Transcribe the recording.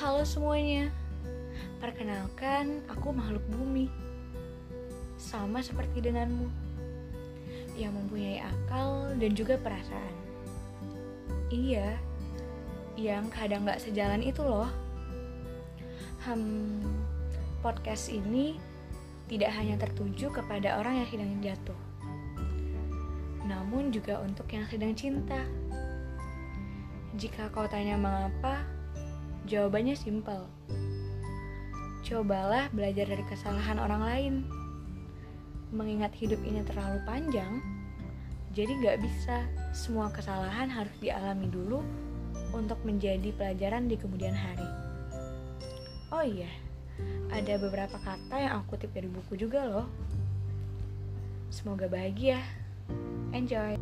Halo semuanya, perkenalkan aku makhluk bumi. Sama seperti denganmu, yang mempunyai akal dan juga perasaan. Iya, yang kadang gak sejalan itu loh. Hmm, podcast ini tidak hanya tertuju kepada orang yang sedang jatuh, namun juga untuk yang sedang cinta. Jika kau tanya mengapa, Jawabannya simpel. Cobalah belajar dari kesalahan orang lain. Mengingat hidup ini terlalu panjang, jadi gak bisa semua kesalahan harus dialami dulu untuk menjadi pelajaran di kemudian hari. Oh iya, ada beberapa kata yang aku kutip dari buku juga loh. Semoga bahagia. Enjoy.